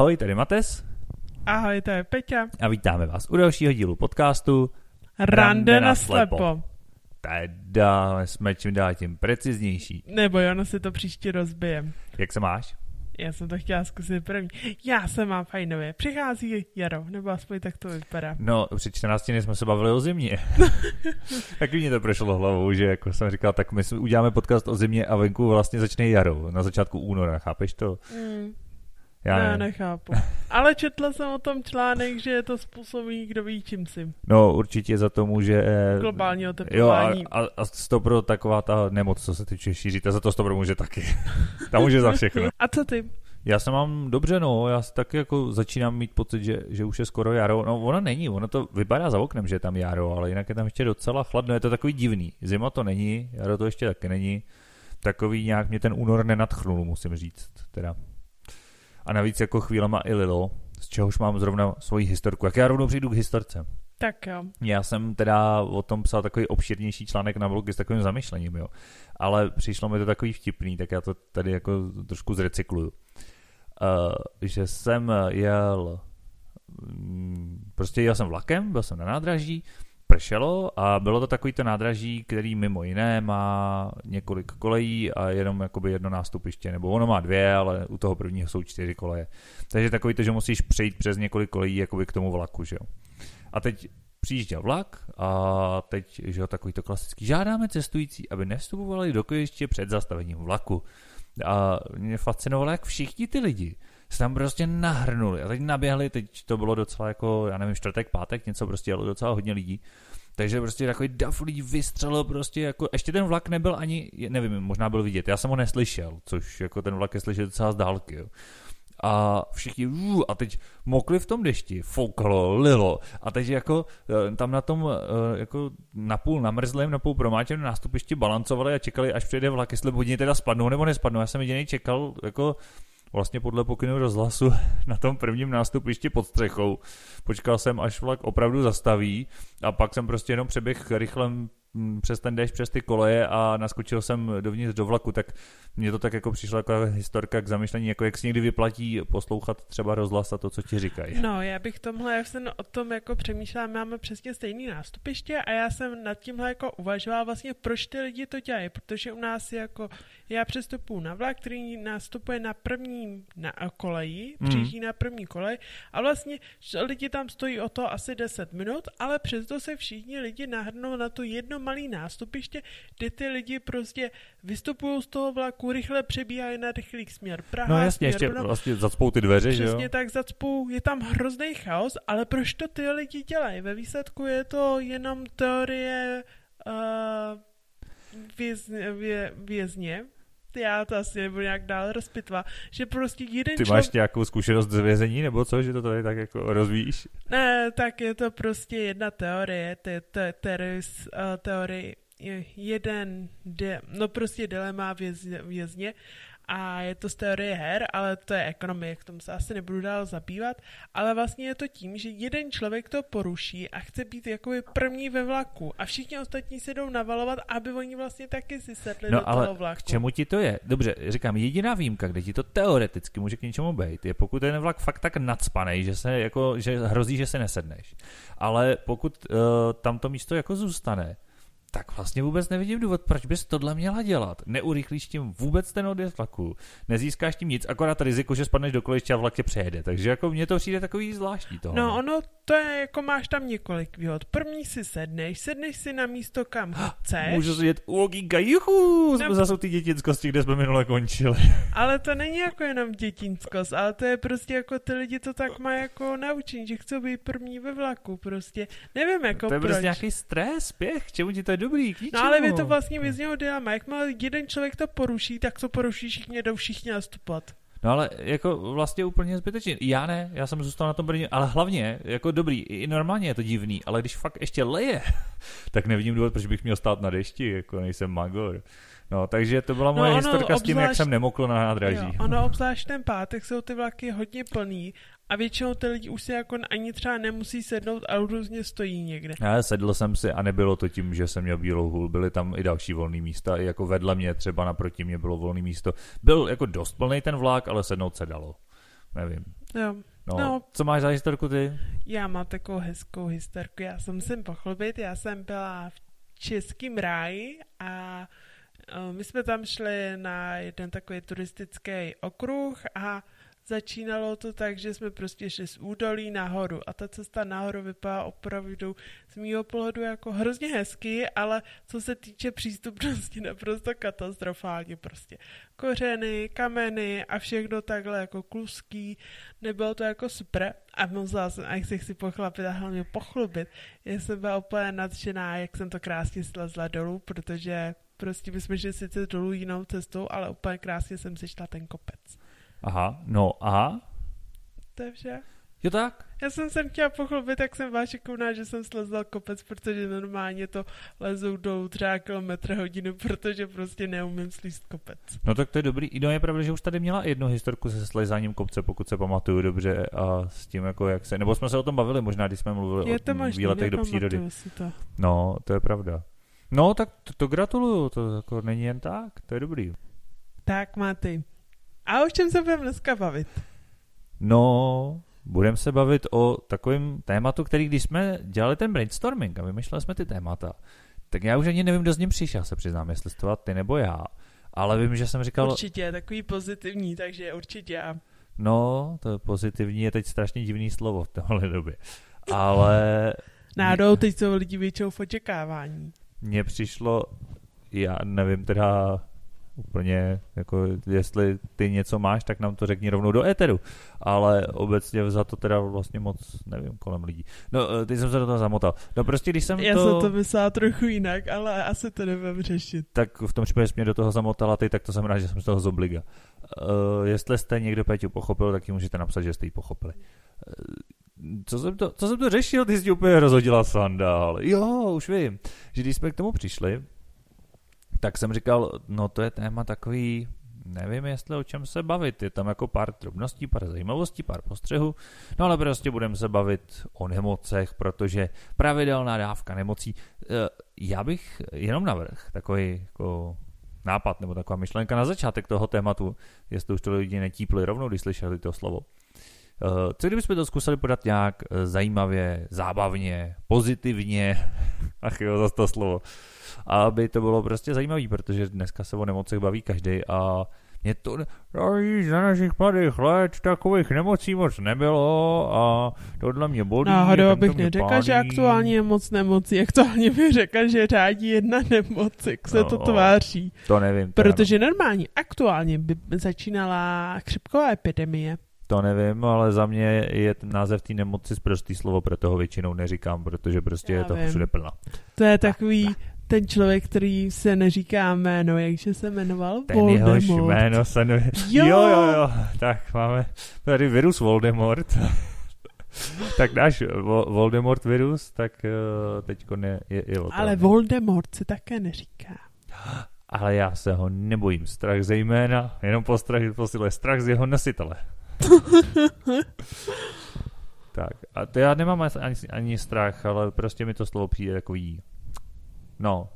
Ahoj, tady Mates. Ahoj, to je Peťa. A vítáme vás u dalšího dílu podcastu Rande na slepo. Teda jsme čím dál tím preciznější. Nebo ono si to příště rozbijem. Jak se máš? Já jsem to chtěla zkusit první. Já se mám fajnově. Přichází jaro, nebo aspoň tak to vypadá. No, před 14 dny jsme se bavili o zimě. tak mě to prošlo hlavou, že jako jsem říkal, tak my uděláme podcast o zimě a venku vlastně začne jaro, na začátku února, chápeš to? Mm. Já ne, ne. nechápu. Ale četla jsem o tom článek, že je to způsobí, kdo ví čím si. No, určitě za to může... eh, Globální Jo, a, oteplování. a, a stopro taková ta nemoc, co se týče šířit, a za to stopro může taky. Tam může za všechno. A co ty? Já se mám dobře, no, já si taky jako začínám mít pocit, že, že už je skoro jaro. No, ono není, ono to vypadá za oknem, že je tam jaro, ale jinak je tam ještě docela chladno, je to takový divný. Zima to není, jaro to ještě taky není. Takový nějak mě ten únor nenadchnul, musím říct, teda. A navíc jako chvílema i lilo, z čehož mám zrovna svoji historku. Jak já rovnou přijdu k historce. Tak jo. Já jsem teda o tom psal takový obširnější článek na blogu s takovým zamyšlením, jo. Ale přišlo mi to takový vtipný, tak já to tady jako trošku zrecykluju. Uh, že jsem jel mm, prostě jel jsem vlakem, byl jsem na nádraží, pršelo a bylo to takový to nádraží, který mimo jiné má několik kolejí a jenom jakoby jedno nástupiště, nebo ono má dvě, ale u toho prvního jsou čtyři koleje. Takže takový to, že musíš přejít přes několik kolejí jakoby k tomu vlaku, že jo. A teď přijížděl vlak a teď, že jo, takový to klasický, žádáme cestující, aby nevstupovali do kojiště před zastavením vlaku. A mě fascinovalo, jak všichni ty lidi se tam prostě nahrnuli a teď naběhli, teď to bylo docela jako, já nevím, čtvrtek, pátek, něco prostě jelo docela hodně lidí. Takže prostě takový dav lidí vystřelil prostě jako, ještě ten vlak nebyl ani, nevím, možná byl vidět, já jsem ho neslyšel, což jako ten vlak je slyšet docela z dálky, jo a všichni a teď mokli v tom dešti, foukalo, lilo a teď jako eh, tam na tom eh, jako napůl namrzlém, napůl promáčeném nástupišti balancovali a čekali, až přijde vlak, jestli hodně teda spadnou nebo nespadnou. Já jsem jediný čekal jako vlastně podle pokynu rozhlasu na tom prvním nástupišti pod střechou. Počkal jsem, až vlak opravdu zastaví a pak jsem prostě jenom přeběh rychle mm, přes ten déšť, přes ty koleje a naskočil jsem dovnitř do vlaku, tak mně to tak jako přišlo jako historka k zamyšlení, jako jak si někdy vyplatí poslouchat třeba rozhlas a to, co ti říkají. No, já bych tomhle, já jsem o tom jako přemýšlela, máme přesně stejný nástupiště a já jsem nad tímhle jako uvažovala vlastně, proč ty lidi to dělají, protože u nás je jako, já přestupuji na vlak, který nastupuje na prvním na koleji, Mm. přijíždí na první kolej a vlastně lidi tam stojí o to asi 10 minut, ale přesto se všichni lidi nahrnou na to jedno malé nástupiště, kde ty lidi prostě vystupují z toho vlaku, rychle přebíhají na rychlý směr Praha, No jasně, směr ještě Brno. vlastně zacpou ty dveře, že jo? Přesně tak zacpou, je tam hrozný chaos, ale proč to ty lidi dělají? Ve výsledku je to jenom teorie uh, vězně, vě, vězně. Já to asi nebudu nějak dál rozpitva, že prostě jeden Ty člověk... máš nějakou zkušenost z vězení, nebo co, že to tady tak jako rozvíjíš? Ne, tak je to prostě jedna teorie, te, te, teoris, uh, teorie, je jeden, de, no prostě dilema věz, vězně a je to z teorie her, ale to je ekonomie, k tomu se asi nebudu dál zabývat, ale vlastně je to tím, že jeden člověk to poruší a chce být jakoby první ve vlaku a všichni ostatní se jdou navalovat, aby oni vlastně taky si sedli do No ale toho vlaku. k čemu ti to je? Dobře, říkám, jediná výjimka, kde ti to teoreticky může k něčemu být, je pokud ten vlak fakt tak nadspanej, že se jako, že hrozí, že se nesedneš. Ale pokud uh, tam to místo jako zůstane, tak vlastně vůbec nevidím důvod, proč bys tohle měla dělat. Neurychlíš tím vůbec ten odjezd vlaku, nezískáš tím nic, akorát riziko, že spadneš do kolečka a vlak tě přejede. Takže jako mně to přijde takový zvláštní toho. No ono to je jako máš tam několik výhod. První si sedneš, sedneš si na místo kam chceš, Můžu jet u Ogínka, juchu, jsme No. zase té dětinskosti, kde jsme minule končili. ale to není jako jenom dětinskost, ale to je prostě jako ty lidi to tak mají jako naučení, že chcou být první ve vlaku prostě. Nevím jako to je proč. prostě nějaký stres, spěch, k čemu ti to je dobrý, k No ničemu. ale je to vlastně věc něho dilema. Jakmile jeden člověk to poruší, tak to poruší všichni, jdou všichni nastupovat. No ale jako vlastně úplně zbytečně. Já ne, já jsem zůstal na tom Brně, ale hlavně, jako dobrý, i normálně je to divný, ale když fakt ještě leje, tak nevidím důvod, proč bych měl stát na dešti, jako nejsem magor. No, takže to byla No, moje ono historka s tím, jak obzvlášť- jsem nemokl na nádraží. Jo, ono obzvlášť ten pátek jsou ty vlaky hodně plný a většinou ty lidi už si jako ani třeba nemusí sednout a různě stojí někde. Já sedl jsem si a nebylo to tím, že jsem měl bílou hůl, byly tam i další volné místa, i jako vedle mě, třeba naproti mě bylo volné místo. Byl jako dost plný ten vlak, ale sednout se dalo. nevím. Jo. No, No. Co máš za historku ty? Já mám takovou hezkou historku. Já jsem sem pochlubit, já jsem byla v Českém ráji a eh, my jsme tam šli na jeden takový turistický okruh a začínalo to tak, že jsme prostě šli z údolí nahoru a ta cesta nahoru vypadá opravdu z mýho pohledu jako hrozně hezky, ale co se týče přístupnosti naprosto katastrofálně prostě. Kořeny, kameny a všechno takhle jako kluský, nebylo to jako super a musela jsem, a jak se chci pochlapit a hlavně pochlubit, já jsem byla úplně nadšená, jak jsem to krásně slezla dolů, protože prostě my jsme šli sice dolů jinou cestou, ale úplně krásně jsem si šla ten kopec. Aha, no a? To je vše. Jo tak? Já jsem se chtěla pochlubit, tak jsem byla šikovná, že jsem slezla kopec, protože normálně to lezou dolů třeba kilometr hodinu, protože prostě neumím slíst kopec. No tak to je dobrý. No je pravda, že už tady měla jednu historku se slezáním kopce, pokud se pamatuju dobře a s tím jako jak se, nebo jsme se o tom bavili možná, když jsme mluvili Je o to možný, výletech do přírody. si to. No, to je pravda. No, tak to, to gratuluju, to jako není jen tak, to je dobrý. Tak, Máty. A o čem se budeme dneska bavit? No, budeme se bavit o takovém tématu, který když jsme dělali ten brainstorming a vymýšleli jsme ty témata, tak já už ani nevím, kdo s ním přišel, se přiznám, jestli to ty nebo já. Ale vím, že jsem říkal, Určitě, takový pozitivní, takže určitě já. no, to je pozitivní, je teď strašně divný slovo v téhle době. Ale Nádou, teď jsou lidi většinou v očekávání. mně přišlo, já nevím teda úplně, jako jestli ty něco máš, tak nám to řekni rovnou do éteru, ale obecně za to teda vlastně moc nevím kolem lidí. No, eh, teď jsem se do toho zamotal. No prostě, když jsem Já to, jsem to myslela trochu jinak, ale asi to nebudem řešit. tak v tom případě jsi mě do toho zamotala ty, tak to znamená, že jsem z toho zobliga. Uh, jestli jste někdo Peťu pochopil, tak ji můžete napsat, že jste ji pochopili. Uh, co jsem, to, co jsem to řešil, ty jsi úplně rozhodila sandál. Jo, už vím, že když jsme k tomu přišli, tak jsem říkal, no to je téma takový, nevím, jestli o čem se bavit. Je tam jako pár drobností, pár zajímavostí, pár postřehů, no ale prostě budeme se bavit o nemocech, protože pravidelná dávka nemocí. Eh, Já bych jenom navrh takový jako nápad nebo taková myšlenka na začátek toho tématu, jestli už to lidi netípli rovnou, když slyšeli to slovo. Eh, Co kdybychom to zkusili podat nějak eh, zajímavě, zábavně, pozitivně, ach jo, zase to slovo, aby to bylo prostě zajímavý, protože dneska se o nemocech baví každý a mě to, no, víš, za našich mladých let takových nemocí moc nebylo a tohle mě bolí. Náhodou bych mě neřekla, že aktuálně je moc nemocí. Aktuálně bych řekla, že řádí jedna nemoc, jak se to No, tváří. To nevím. Protože normálně, aktuálně by začínala chřipková epidemie. To nevím, ale za mě je ten název té nemoci zprostý slovo, proto ho většinou neříkám, protože prostě Já je to vím. všude plno. To je takový ten člověk, který se neříká jméno, jakže se jmenoval? Ten jehož Voldemort. jméno se ne... Jo! jo, jo, jo. Tak máme tady virus Voldemort. tak náš Vo- Voldemort virus, tak uh, teď je, je, je. Ale Voldemort se také neříká. Ale já se ho nebojím. Strach zejména, jenom postrach posiluje strach z jeho nositele. tak, a to já nemám ani, ani strach, ale prostě mi to slovo přijde takový, no,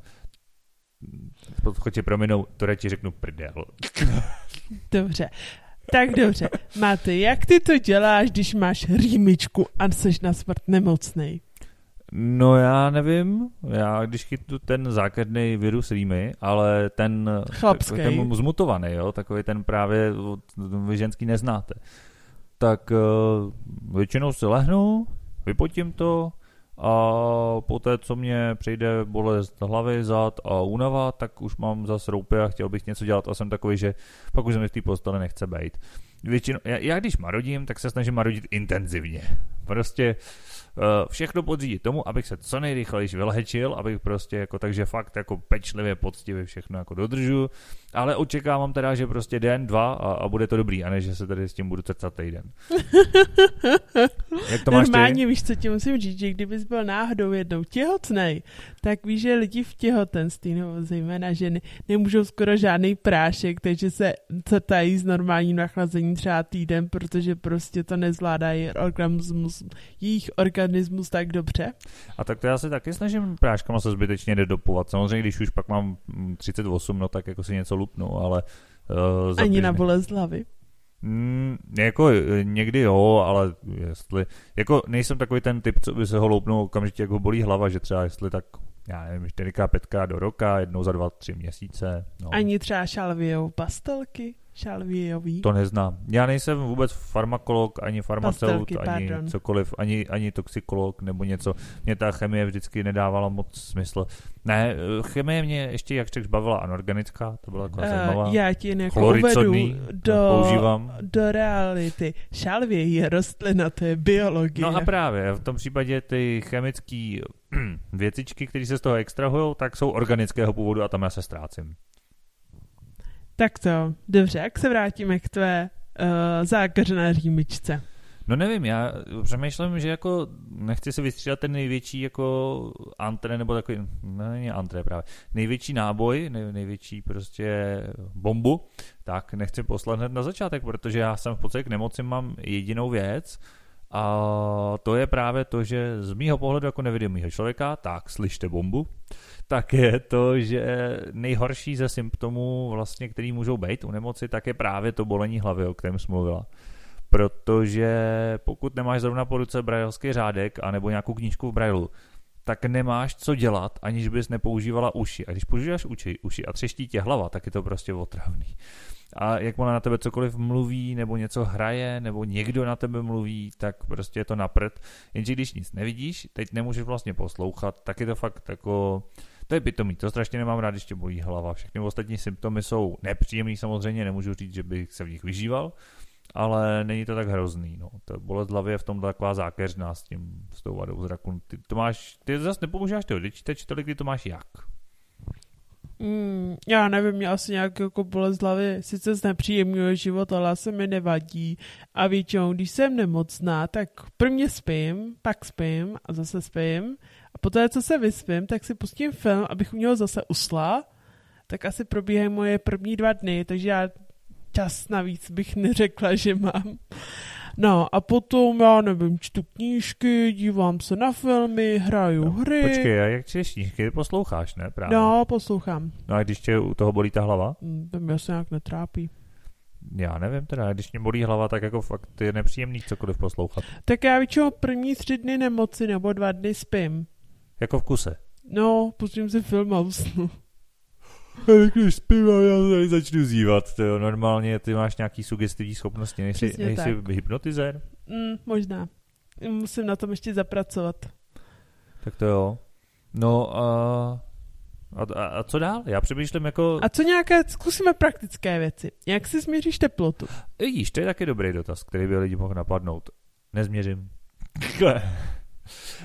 chodě prominou, to radši řeknu prdel. Dobře. Tak dobře. Máte, jak ty to děláš, když máš rýmičku a jsi na smrt nemocnej? No já nevím, já když chytnu ten základný virus rýmy, ale ten, Chlapský. ten zmutovaný, jo, takový ten právě, vy ženský neznáte, tak uh, většinou si lehnu, vypotím to a poté, co mě přijde bolest hlavy, zad a únava, tak už mám zase roupy a chtěl bych něco dělat a jsem takový, že pak už se mi v té postele nechce být. Většinou, já, já když marodím, tak se snažím marodit intenzivně. Prostě uh, všechno podřídit tomu, abych se co nejrychleji vylehečil, abych prostě jako, takže fakt jako pečlivě, poctivě všechno jako dodržu, ale očekávám teda, že prostě den, dva a, a bude to dobrý, a ne, že se tady s tím budu cecat týden. Jak to máš ty? Normálně víš, co ti musím říct, že kdybys byl náhodou jednou těhotnej, tak víš, že lidi v těhotenství, nebo zejména ženy, nemůžou skoro žádný prášek, takže se cetají z normálním nachlazení třeba týden, protože prostě to nezvládají organismus, jejich organismus tak dobře. A tak to já se taky snažím práškama se zbytečně nedopovat. Samozřejmě, když už pak mám mm, 38, no tak jako si něco lupnu, ale... Uh, Ani na bolest hlavy. Mm, jako eh, někdy jo, ale jestli, jako nejsem takový ten typ, co by se ho loupnul okamžitě, jak ho bolí hlava, že třeba jestli tak, já nevím, 4 5 do roka, jednou za dva, tři měsíce. No. Ani třeba šalvějou pastelky? Šalvějový? To neznám. Já nejsem vůbec farmakolog, ani farmaceut, ani pardon. cokoliv, ani, ani toxikolog nebo něco. Mě ta chemie vždycky nedávala moc smysl. Ne, chemie mě ještě, jak řekl, bavila anorganická, to byla taková uh, zajímavá. Já ti jako uvedu do, používám. do reality. Šalvě je rostlina, to je biologie. No a právě, v tom případě ty chemické věcičky, které se z toho extrahují, tak jsou organického původu a tam já se ztrácím. Tak to, dobře, jak se vrátíme k tvé uh, zákařené římičce? No nevím, já přemýšlím, že jako nechci se vystřídat ten největší jako antre, nebo takový, no není antre právě, největší náboj, nej, největší prostě bombu, tak nechci poslat hned na začátek, protože já jsem v podstatě k nemoci mám jedinou věc a to je právě to, že z mýho pohledu jako nevědomého člověka, tak slyšte bombu, tak je to, že nejhorší ze symptomů, vlastně, který můžou být u nemoci, tak je právě to bolení hlavy, o kterém jsi mluvila. Protože pokud nemáš zrovna po ruce brajlský řádek anebo nějakou knížku v brajlu, tak nemáš co dělat, aniž bys nepoužívala uši. A když používáš uši, uši a třeští tě hlava, tak je to prostě otravný. A jakmile na tebe cokoliv mluví, nebo něco hraje, nebo někdo na tebe mluví, tak prostě je to napřed. Jenže když nic nevidíš, teď nemůžeš vlastně poslouchat, tak je to fakt jako to je pitomý, to strašně nemám rád, když tě bolí hlava. Všechny ostatní symptomy jsou nepříjemný samozřejmě, nemůžu říct, že bych se v nich vyžíval, ale není to tak hrozný. No. To bolest hlavy je v tom taková zákeřná s tím, s tou vadou zraku. Ty, to máš, ty zase nepoužíváš ty odečítač tolik, kdy to máš jak? Mm, já nevím, mě asi nějak jako bolest hlavy sice znepříjemňuje život, ale se mi nevadí. A většinou, když jsem nemocná, tak prvně spím, pak spím a zase spím poté, co se vyspím, tak si pustím film, abych u něho zase usla. Tak asi probíhají moje první dva dny, takže já čas navíc bych neřekla, že mám. No a potom, já nevím, čtu knížky, dívám se na filmy, hraju no, hry. Počkej, a jak čteš knížky? Posloucháš, ne? Právě. No, poslouchám. No a když tě u toho bolí ta hlava? Hmm, to mě se nějak netrápí. Já nevím teda, když mě bolí hlava, tak jako fakt je nepříjemný cokoliv poslouchat. Tak já většinou první tři dny nemoci nebo dva dny spím. Jako v kuse? No, pustím si film a usnu. Když spím já tady začnu zívat, to jo. Normálně ty máš nějaký sugestivní schopnosti, nejsi, nejsi hypnotizér? Mm, možná. Musím na tom ještě zapracovat. Tak to jo. No a, a, a co dál? Já přemýšlím jako... A co nějaké, zkusíme praktické věci. Jak si změříš teplotu? Vidíš, to je taky dobrý dotaz, který by lidi mohl napadnout. Nezměřím.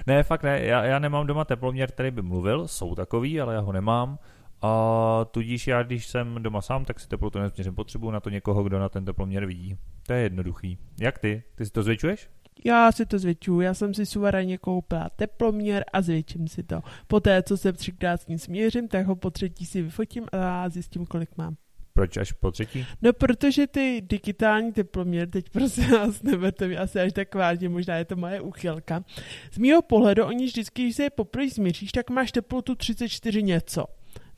ne, fakt ne, já, já nemám doma teploměr, který by mluvil, jsou takový, ale já ho nemám. A tudíž já, když jsem doma sám, tak si teplotu nezměřím. Potřebuji na to někoho, kdo na ten teploměr vidí. To je jednoduchý. Jak ty? Ty si to zvětšuješ? Já si to zvětšuju. Já jsem si suverénně koupila teploměr a zvětším si to. Poté, co se třikrát s ním směřím, tak ho po třetí si vyfotím a zjistím, kolik mám. Proč až po třetí? No, protože ty digitální teploměr, teď prosím vás, neberte mi asi až tak vážně, možná je to moje uchylka. Z mýho pohledu, oni vždycky, když se je poprvé změříš, tak máš teplotu 34 něco.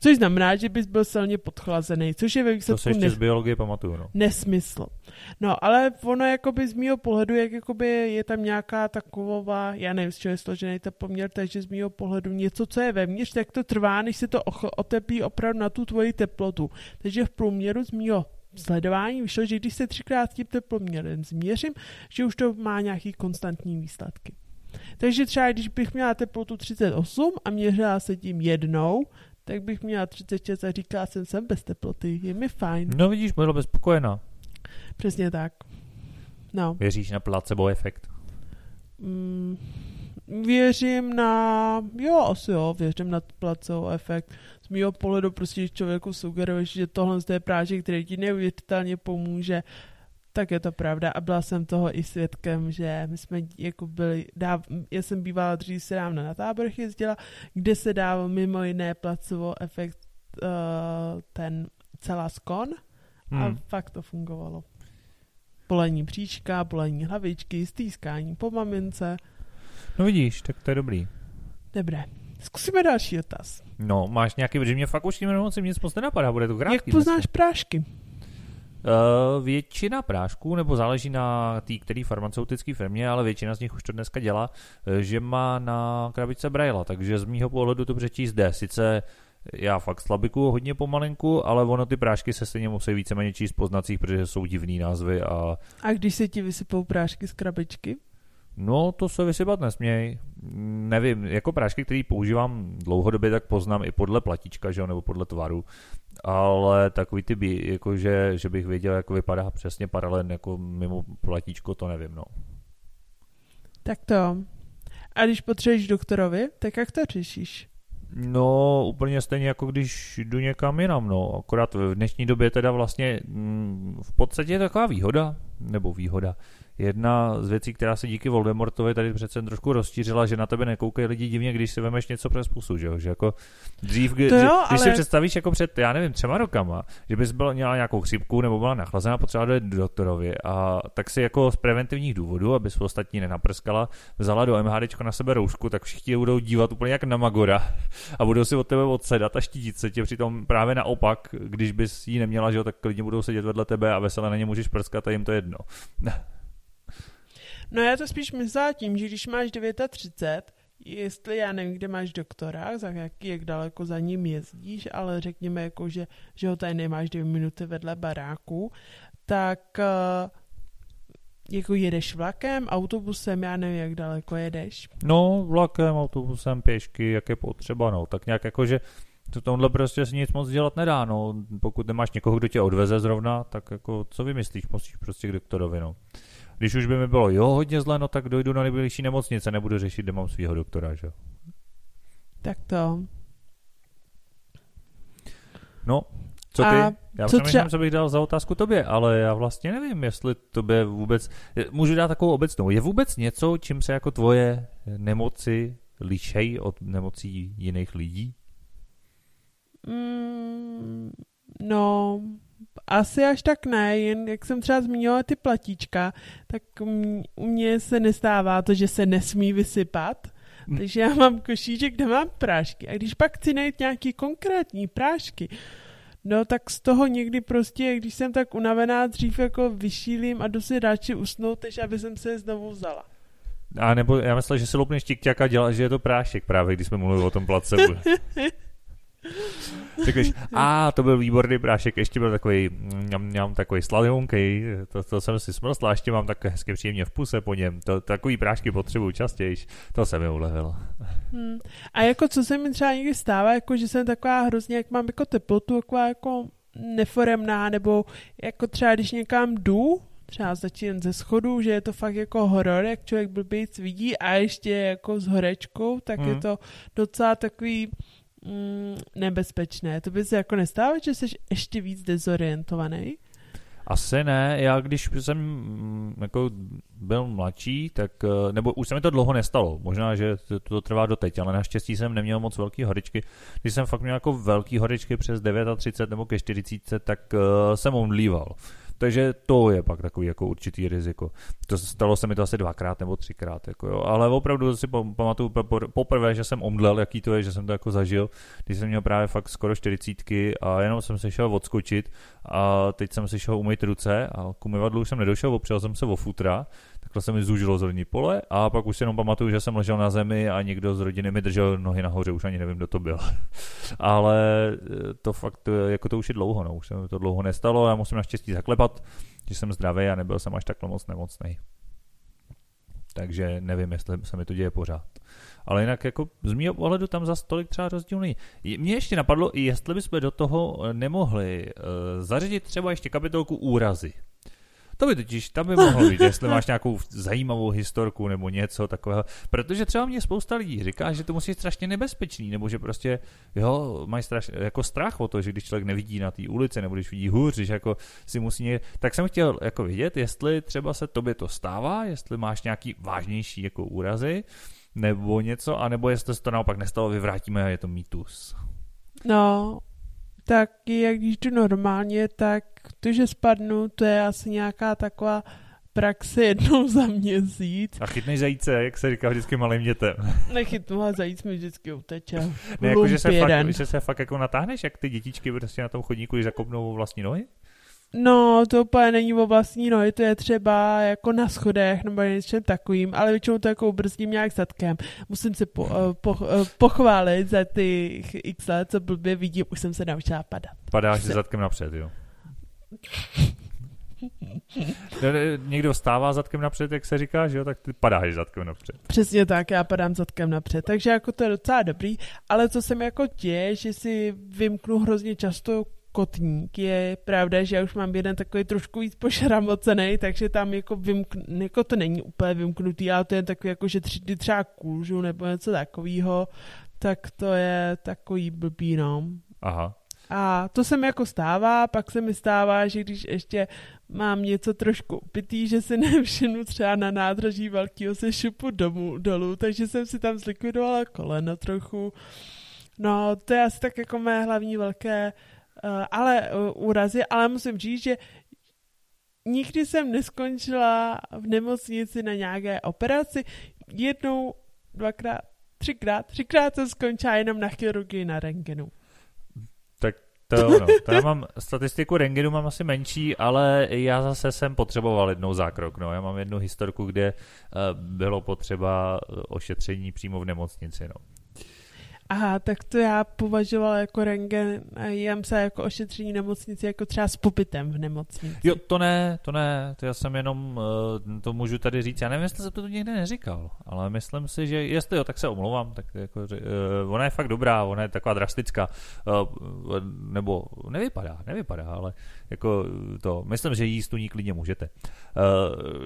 Což znamená, že bys byl silně podchlazený, což je ve výsledku... To se ještě ne... z biologie pamatuju, no. Nesmysl. No, ale ono jakoby z mýho pohledu, jak jakoby je tam nějaká taková, já nevím, z čeho je složený ten poměr, takže z mýho pohledu něco, co je vevnitř, tak to trvá, než se to oteplí opravdu na tu tvoji teplotu. Takže v průměru z mýho sledování vyšlo, že když se třikrát tím teploměrem změřím, že už to má nějaký konstantní výsledky. Takže třeba když bych měla teplotu 38 a měřila se tím jednou, tak bych měla 36 a říkala jsem, jsem bez teploty, je mi fajn. No vidíš, byla bez spokojená. Přesně tak. No. Věříš na placebo efekt? Mm, věřím na, jo, asi jo, věřím na placebo efekt. Z mého pohledu prostě člověku sugeruješ, že tohle je prášek, který ti neuvěřitelně pomůže, tak je to pravda a byla jsem toho i svědkem, že my jsme jako byli, dáv, já jsem bývala dřív se dávno na táborech jezdila, kde se dával mimo jiné placovo efekt uh, ten celá skon a hmm. fakt to fungovalo. Bolení příčka, bolení hlavičky, stýskání po mamince. No vidíš, tak to je dobrý. Dobré. Zkusíme další otaz. No, máš nějaký, protože mě fakt už tím nemocím nic moc nenapadá, bude to krátký. Jak poznáš zase. prášky? Uh, většina prášků, nebo záleží na té který farmaceutické firmě, ale většina z nich už to dneska dělá, že má na krabice Braille, takže z mýho pohledu to přečíst jde. Sice já fakt slabiku hodně pomalinku, ale ono ty prášky se stejně musí víceméně číst poznacích, protože jsou divný názvy a... A když se ti vysypou prášky z krabičky? No, to se vysypat nesměj. Nevím, jako prášky, které používám dlouhodobě, tak poznám i podle platička, že jo, nebo podle tvaru. Ale takový ty, jako že, že bych věděl, jak vypadá přesně paralel jako mimo platíčko, to nevím, no. Tak to. A když potřebuješ doktorovi, tak jak to řešíš? No, úplně stejně jako když jdu někam jinam, no. Akorát v dnešní době teda vlastně mm, v podstatě je taková výhoda, nebo výhoda jedna z věcí, která se díky Voldemortovi tady přece trošku rozšířila, že na tebe nekoukají lidi divně, když si vemeš něco přes pusu, že jo? Že jako dřív, kdy, jo, když ale... si představíš jako před, já nevím, třema rokama, že bys byla měla nějakou chřipku nebo byla nachlazená, potřeba do doktorovi a tak si jako z preventivních důvodů, aby se ostatní nenaprskala, vzala do MHD na sebe roušku, tak všichni budou dívat úplně jak na Magora a budou si od tebe odsedat a štítit se tě přitom právě naopak, když bys ji neměla, že jo, tak lidi budou sedět vedle tebe a veselé na ně můžeš prskat a jim to jedno. No já to spíš myslela tím, že když máš 39, jestli já nevím, kde máš doktora, za jak, jak daleko za ním jezdíš, ale řekněme jako, že, že ho tady nemáš dvě minuty vedle baráku, tak uh, jako jedeš vlakem, autobusem, já nevím, jak daleko jedeš. No, vlakem, autobusem, pěšky, jak je potřeba, no, tak nějak jako, že to tomhle prostě si nic moc dělat nedá, no, pokud nemáš někoho, kdo tě odveze zrovna, tak jako, co vymyslíš, musíš prostě k doktorovi, no. Když už by mi bylo jo hodně zle, no tak dojdu na nejbližší nemocnice, nebudu řešit, kde mám svého doktora, že Tak to. No, co ty? A já co přemýšlím, co bych dal za otázku tobě, ale já vlastně nevím, jestli tobě vůbec... Můžu dát takovou obecnou. Je vůbec něco, čím se jako tvoje nemoci lišejí od nemocí jiných lidí? Mm, no, asi až tak ne, jen jak jsem třeba zmínila ty platíčka, tak u mě se nestává to, že se nesmí vysypat, hmm. takže já mám košíček, kde mám prášky. A když pak chci najít nějaký konkrétní prášky, no tak z toho někdy prostě, když jsem tak unavená, dřív jako vyšílím a jdu si radši usnout, než aby jsem se je znovu vzala. A nebo já myslím, že se loupneš tikťak a dělá, že je to prášek právě, když jsme mluvili o tom placebo. Řekneš, a to byl výborný prášek, ještě byl takový, mňam, mňam, takový sladonký, to, to jsem si smrstla, ještě mám tak hezky příjemně v puse po něm, to, takový prášky potřebuju častěji, to se mi ulevilo. Hmm. A jako co se mi třeba někdy stává, jako že jsem taková hrozně, jak mám jako teplotu, taková jako neforemná, nebo jako třeba když někam jdu, třeba začínám ze schodu, že je to fakt jako horor, jak člověk blbějc vidí a ještě jako s horečkou, tak hmm. je to docela takový mm, nebezpečné. To by se jako nestává, že jsi ještě víc dezorientovaný? Asi ne, já když jsem mm, jako byl mladší, tak, eh, nebo už se mi to dlouho nestalo, možná, že to, to trvá doteď, ale naštěstí jsem neměl moc velký horečky. Když jsem fakt měl jako velký horečky přes 39 nebo ke 40, tak uh, jsem omdlíval. Takže to je pak takový jako určitý riziko. To stalo se mi to asi dvakrát nebo třikrát, jako jo. ale opravdu si pamatuju poprvé, že jsem omdlel, jaký to je, že jsem to jako zažil, když jsem měl právě fakt skoro čtyřicítky a jenom jsem se šel odskočit a teď jsem si šel umýt ruce a k umyvadlu už jsem nedošel, opřel jsem se o futra takhle se mi zúžilo zorní pole a pak už si jenom pamatuju, že jsem ležel na zemi a někdo z rodiny mi držel nohy nahoře, už ani nevím, kdo to byl. Ale eh, to fakt, eh, jako to už je dlouho, no, už se mi to dlouho nestalo, já musím naštěstí zaklepat, že jsem zdravý a nebyl jsem až takhle moc nemocný. Takže nevím, jestli se mi to děje pořád. Ale jinak jako z mého pohledu tam za stolik třeba rozdíl není. Mně ještě napadlo, jestli bychom do toho nemohli uh, zařadit třeba ještě kapitolku úrazy. To by totiž, tam by mohlo být, jestli máš nějakou zajímavou historku nebo něco takového. Protože třeba mě spousta lidí říká, že to musí být strašně nebezpečný, nebo že prostě, jo, mají straš, jako strach o to, že když člověk nevidí na té ulici, nebo když vidí hůř, že jako si musí někde, tak jsem chtěl jako vidět, jestli třeba se tobě to stává, jestli máš nějaký vážnější jako úrazy, nebo něco, anebo jestli se to naopak nestalo, vyvrátíme a je to mýtus. No, tak jak když jdu normálně, tak to, že spadnu, to je asi nějaká taková praxe jednou za měsíc. A chytneš zajíce, jak se říká vždycky malým dětem. Nechytnu, a zajíc mi vždycky uteče. Ne, jako, že se, fakt, že se fakt jako natáhneš, jak ty dětičky prostě na tom chodníku, když zakopnou vlastní nohy? No, to úplně není o vlastní nohy, to je třeba jako na schodech nebo něčem takovým, ale většinou to jako brzdím nějak zadkem. Musím se po, eh, po, eh, pochválit za ty x let, co blbě vidím, už jsem se naučila padat. Padáš se zadkem napřed, jo? Někdo stává zadkem napřed, jak se říká, že jo, tak ty padáš zadkem napřed. Přesně tak, já padám zadkem napřed, takže jako to je docela dobrý, ale co jsem jako tě, že si vymknu hrozně často kotník. Je pravda, že já už mám jeden takový trošku víc pošramocený, takže tam jako, vymkn, jako to není úplně vymknutý, ale to je takový jako, že tři třeba kůžu nebo něco takového, tak to je takový blbý, no. Aha. A to se mi jako stává, pak se mi stává, že když ještě mám něco trošku upitý, že si nevšimnu třeba na nádraží velkého se šupu domů, dolů, takže jsem si tam zlikvidovala koleno trochu. No, to je asi tak jako mé hlavní velké ale uh, úrazy, ale musím říct, že nikdy jsem neskončila v nemocnici na nějaké operaci. Jednou, dvakrát, třikrát, třikrát jsem skončila jenom na chirurgii na rengenu. Tak to je ono. To já mám statistiku rengenu mám asi menší, ale já zase jsem potřeboval jednou zákrok. No. Já mám jednu historku, kde uh, bylo potřeba ošetření přímo v nemocnici. No. Aha, tak to já považovala jako rengen a jem se jako ošetření nemocnici, jako třeba s pobytem v nemocnici. Jo, to ne, to ne, to já jsem jenom, uh, to můžu tady říct, já nevím, jestli jsem to někde neříkal, ale myslím si, že jestli jo, tak se omlouvám, tak jako, uh, ona je fakt dobrá, ona je taková drastická, uh, nebo nevypadá, nevypadá, ale jako to, myslím, že jíst tu ní klidně můžete.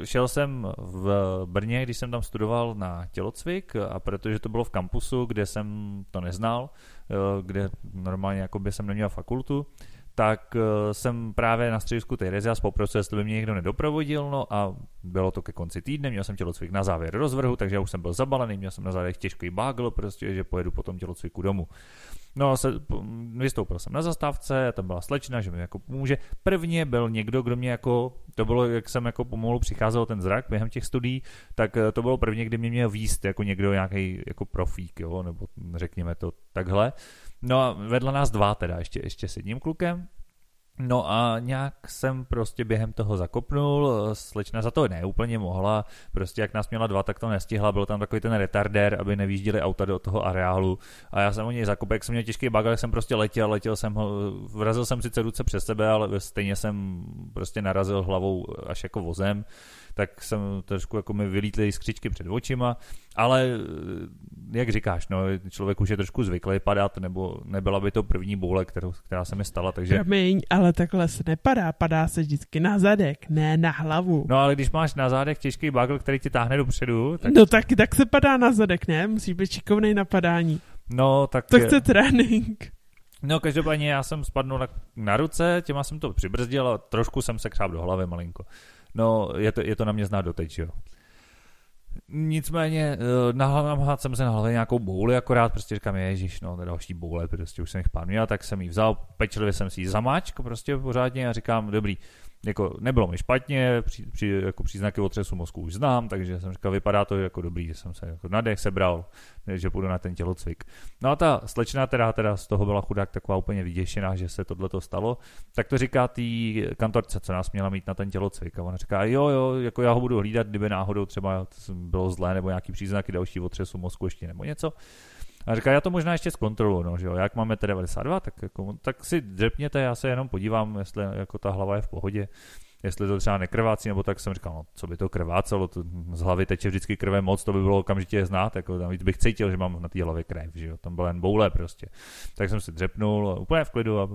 Šel jsem v Brně, když jsem tam studoval na tělocvik a protože to bylo v kampusu, kde jsem to neznal, uh, kde normálně jako by jsem neměl fakultu, tak uh, jsem právě na středisku Terezias poprosil, jestli by mě někdo nedoprovodil, no a bylo to ke konci týdne, měl jsem tělocvik na závěr rozvrhu, takže já už jsem byl zabalený, měl jsem na závěr těžký bágl, prostě, že pojedu potom tělocviku domů. No se, vystoupil jsem na zastávce, tam byla slečna, že mi jako pomůže. Prvně byl někdo, kdo mě jako, to bylo, jak jsem jako pomalu přicházel ten zrak během těch studií, tak eh, to bylo prvně, kdy mě měl výst jako někdo nějaký jako profík, jo, nebo řekněme to takhle. No a vedle nás dva teda, ještě, ještě s jedním klukem, No a nějak jsem prostě během toho zakopnul, slečna za to neúplně mohla, prostě jak nás měla dva, tak to nestihla, byl tam takový ten retardér, aby nevýjížděli auta do toho areálu. A já jsem o něj zakopl, jak jsem měl těžký bagel, jsem prostě letěl, letěl jsem ho, vrazil jsem sice ruce přes sebe, ale stejně jsem prostě narazil hlavou až jako vozem, tak jsem trošku jako mi vylítly skřičky před očima, ale jak říkáš, no, člověk už je trošku zvyklý padat, nebo nebyla by to první boule, kterou, která se mi stala, takže... Promiň, ale takhle se nepadá, padá se vždycky na zadek, ne na hlavu. No ale když máš na zádech těžký bagel, který ti táhne dopředu, tak... No tak, tak se padá na zadek, ne? Musí být šikovnej na padání. No tak... To chce trénink. No každopádně já jsem spadnul na, na ruce, těma jsem to přibrzdil a trošku jsem se křáp do hlavy malinko. No, je to, je to na mě znát doteď, jo. Nicméně eh, nahád jsem se na hlavě nějakou bouli akorát, prostě říkám, ježiš, no, další boule, prostě už jsem jich pár měl, tak jsem ji vzal, pečlivě jsem si ji zamáčk prostě pořádně a říkám, dobrý, jako nebylo mi špatně, při, při, jako příznaky otřesu mozku už znám, takže jsem říkal, vypadá to jako dobrý, že jsem se jako nadech sebral, že půjdu na ten tělocvik. No a ta slečna teda, teda z toho byla chudák taková úplně vyděšená, že se tohle to stalo, tak to říká tý kantorce, co nás měla mít na ten tělocvik. A ona říká, jo, jo, jako já ho budu hlídat, kdyby náhodou třeba bylo zlé nebo nějaký příznaky další otřesu mozku ještě nebo něco. A říká, já to možná ještě zkontroluji, no, že jo, jak máme T92, tak, jako, tak si dřepněte, já se jenom podívám, jestli jako ta hlava je v pohodě jestli to třeba nekrvácí, nebo tak jsem říkal, no, co by to krvácelo, to z hlavy teče vždycky krve moc, to by bylo okamžitě znát, jako tam bych cítil, že mám na té hlavě krev, že jo, tam byl jen boule prostě. Tak jsem si dřepnul, úplně v klidu a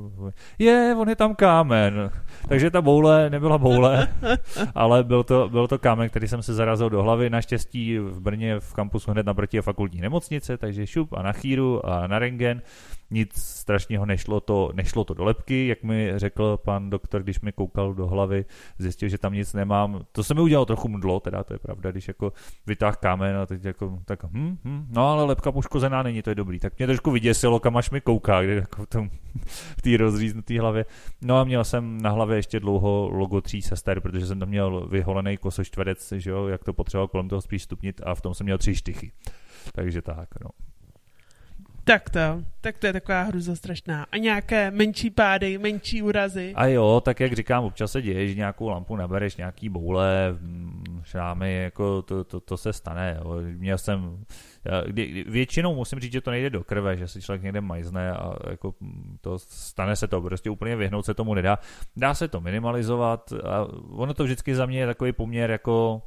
je, on je tam kámen. Takže ta boule nebyla boule, ale byl to, byl to kámen, který jsem se zarazil do hlavy, naštěstí v Brně v kampusu hned naproti fakultní nemocnice, takže šup a na chýru a na rengen nic strašného nešlo to, nešlo to do lepky, jak mi řekl pan doktor, když mi koukal do hlavy, zjistil, že tam nic nemám. To se mi udělalo trochu mdlo, teda to je pravda, když jako vytáh kámen a teď jako, tak hm, hm, no ale lepka poškozená není, to je dobrý. Tak mě trošku vyděsilo, kam až mi kouká, kde jako v, tom, v té rozříznuté hlavě. No a měl jsem na hlavě ještě dlouho logo tří sester, protože jsem tam měl vyholený kosočtverec, že jo, jak to potřeboval kolem toho spíš stupnit a v tom jsem měl tři štychy. Takže tak, no. Tak to, tak to je taková hruza strašná. A nějaké menší pády, menší úrazy. A jo, tak jak říkám, občas se děje, že nějakou lampu nabereš, nějaký boule, šrámy, jako to, to, to se stane. Jo. Měl jsem, kdy, většinou musím říct, že to nejde do krve, že si člověk někde majzne a jako to stane se to, prostě úplně vyhnout se tomu nedá. Dá se to minimalizovat a ono to vždycky za mě je takový poměr jako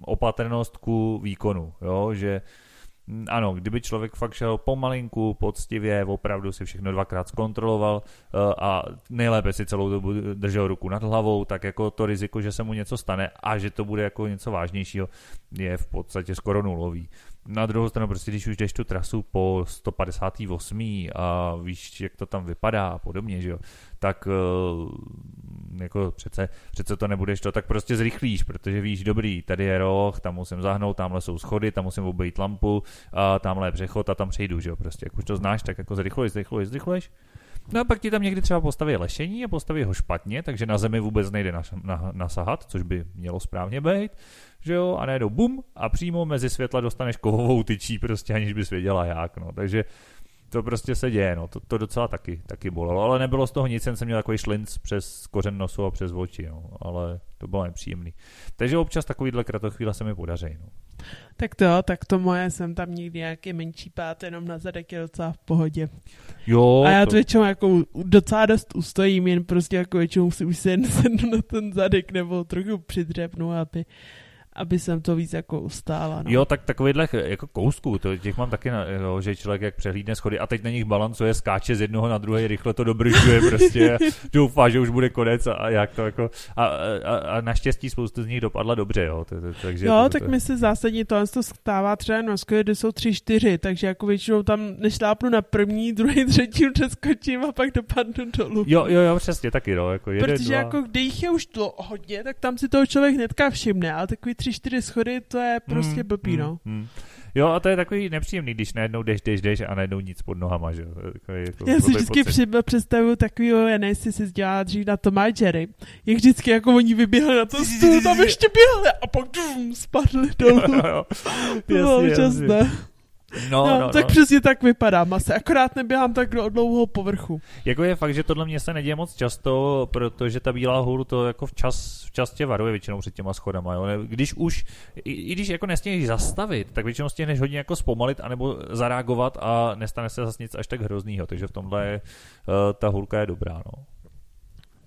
opatrnost ku výkonu, jo, že Mm, ano, kdyby člověk fakt šel pomalinku, poctivě, opravdu si všechno dvakrát zkontroloval eh, a nejlépe si celou dobu držel ruku nad hlavou, tak jako to riziko, že se mu něco stane a že to bude jako něco vážnějšího, je v podstatě skoro nulový. Na druhou stranu, prostě když už jdeš tu trasu po 158. a víš, jak to tam vypadá a podobně, že jo, tak eh, jako přece, přece to nebudeš to, tak prostě zrychlíš, protože víš, dobrý, tady je roh, tam musím zahnout, tamhle jsou schody, tam musím obejít lampu, a tamhle je přechod a tam přejdu, že jo, prostě, jak už to znáš, tak jako zrychluješ, zrychluješ, zrychluješ. No a pak ti tam někdy třeba postaví lešení a postaví ho špatně, takže na zemi vůbec nejde nas, na, nasahat, což by mělo správně být, že jo, a najednou bum a přímo mezi světla dostaneš kovovou tyčí prostě, aniž bys věděla jak, no, takže to prostě se děje, no, to, to docela taky, taky bolelo, ale nebylo z toho nic, jen jsem měl takový šlinc přes kořen nosu a přes oči, no, ale to bylo nepříjemný. Takže občas takovýhle kratochvíle se mi podaří, no. Tak to, tak to moje jsem tam někdy nějaký menší pát, jenom na zadek je docela v pohodě. Jo. A já to, to většinou jako docela dost ustojím, jen prostě jako většinou si už se sednu na ten zadek nebo trochu přidřepnu, aby aby jsem to víc jako ustála. No. Jo, tak takovýhle jako kousků, to těch mám taky, na, jo, že člověk jak přehlídne schody a teď na nich balancuje, skáče z jednoho na druhé, rychle to dobržuje prostě doufá, že už bude konec a, a jak to jako a, a, a naštěstí spoustu z nich dopadla dobře, jo. To, to, takže jo, to, tak to, mi se zásadně to, to stává třeba na kde jsou tři, čtyři, takže jako většinou tam nešlápnu na první, druhý, třetí, přeskočím a pak dopadnu dolů. Jo, jo, jo, přesně taky, no. Jako jeden, Protože dva. jako když jich je už to hodně, tak tam si toho člověk hnedka všimne, ale takový tři, čtyři schody, to je prostě hmm, blbý, no. Hmm, hmm. Jo, a to je takový nepříjemný, když najednou jdeš, jdeš, jdeš a najednou nic pod nohama, že jo. Jako Já si vždycky při, představuju takovýho, já nevím, jestli si dělala dřív na Tom Jerry, jak vždycky jako oni vyběhli na to stůl, tam ještě běhli a pak dum, spadli dolů. to bylo úžasné. No, no, no, tak no. přesně tak vypadá masa, akorát neběhám tak do dlouhého povrchu. Jako je fakt, že tohle mě se neděje moc často, protože ta bílá hůl to jako včas, včas tě varuje většinou před těma schodama. Jo. Když už, i, i když jako nestěhneš zastavit, tak většinou stěhneš hodně jako zpomalit anebo zareagovat a nestane se zase nic až tak hroznýho, takže v tomhle je, uh, ta hůlka je dobrá. No.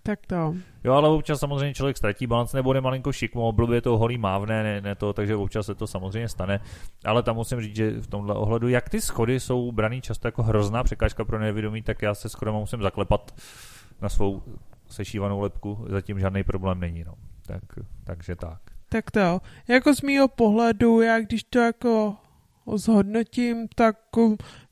Tak to. Jo, ale občas samozřejmě člověk ztratí balans nebo je malinko šikmo, blbě to holý mávne, ne, ne to, takže občas se to samozřejmě stane. Ale tam musím říct, že v tomhle ohledu, jak ty schody jsou braný často jako hrozná překážka pro nevědomí, tak já se schodem musím zaklepat na svou sešívanou lepku, zatím žádný problém není. No. Tak, takže tak. Tak to Jako z mýho pohledu, já když to jako zhodnotím, tak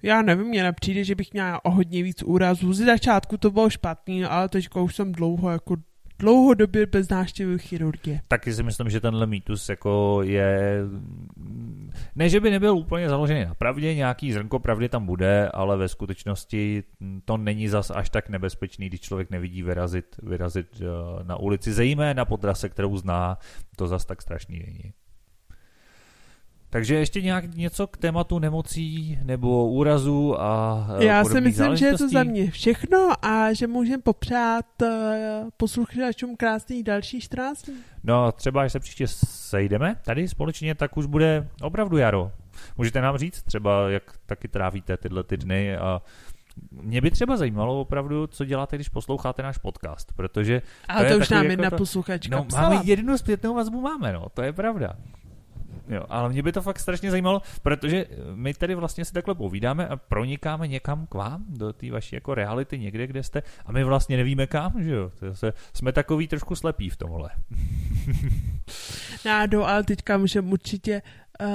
já nevím, mně nepřijde, že bych měla o hodně víc úrazů. Z začátku to bylo špatný, ale teď už jsem dlouho jako dlouhodobě bez návštěvy chirurgie. Taky si myslím, že tenhle mýtus jako je... Ne, že by nebyl úplně založený na pravdě, nějaký zrnko pravdy tam bude, ale ve skutečnosti to není zas až tak nebezpečný, když člověk nevidí vyrazit, vyrazit eh, na ulici, zejména po trase, kterou zná, to zas tak strašný není. Takže ještě nějak něco k tématu nemocí nebo úrazů a e, Já si myslím, že je to za mě všechno a že můžeme popřát uh, posluchačům krásný další 14 No třeba, až se příště sejdeme tady společně, tak už bude opravdu jaro. Můžete nám říct třeba, jak taky trávíte tyhle ty dny a mě by třeba zajímalo opravdu, co děláte, když posloucháte náš podcast, protože... A to, to už nám jako jedna to, posluchačka no, psala. Máme jednu zpětnou vazbu, máme, no, to je pravda. Jo, ale mě by to fakt strašně zajímalo, protože my tady vlastně si takhle povídáme a pronikáme někam k vám, do té vaší jako reality někde, kde jste a my vlastně nevíme kam, že jo. Se, jsme takový trošku slepí v tomhle. Nádo, ale teďka můžeme určitě uh,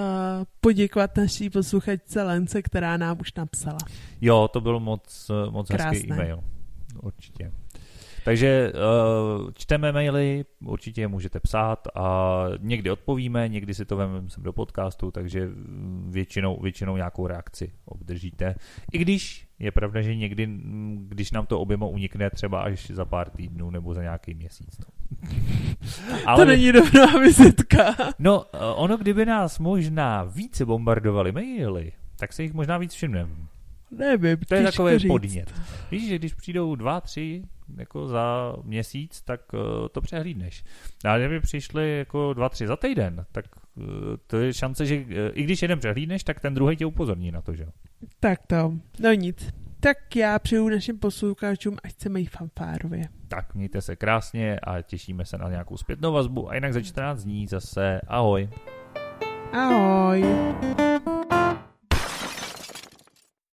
poděkovat naší posluchačce Lence, která nám už napsala. Jo, to byl moc, moc hezký e-mail. Určitě. Takže uh, čteme maily, určitě je můžete psát a někdy odpovíme, někdy si to vezmeme sem do podcastu, takže většinou, většinou nějakou reakci obdržíte. I když je pravda, že někdy, když nám to oběma unikne třeba až za pár týdnů nebo za nějaký měsíc. No. Ale, to není dobrá vizitka. No, ono, kdyby nás možná více bombardovali maily, tak se jich možná víc všimneme. Nevím, To je takový říct. podnět. Víš, že když přijdou dva, tři jako za měsíc, tak uh, to přehlídneš. A kdyby přišli jako dva, tři za týden, tak uh, to je šance, že uh, i když jeden přehlídneš, tak ten druhý tě upozorní na to, že. Tak to, no nic. Tak já přeju našim posluchačům, ať se mají fanfárově. Tak mějte se krásně a těšíme se na nějakou zpětnou vazbu a jinak za 14 dní zase ahoj. Ahoj.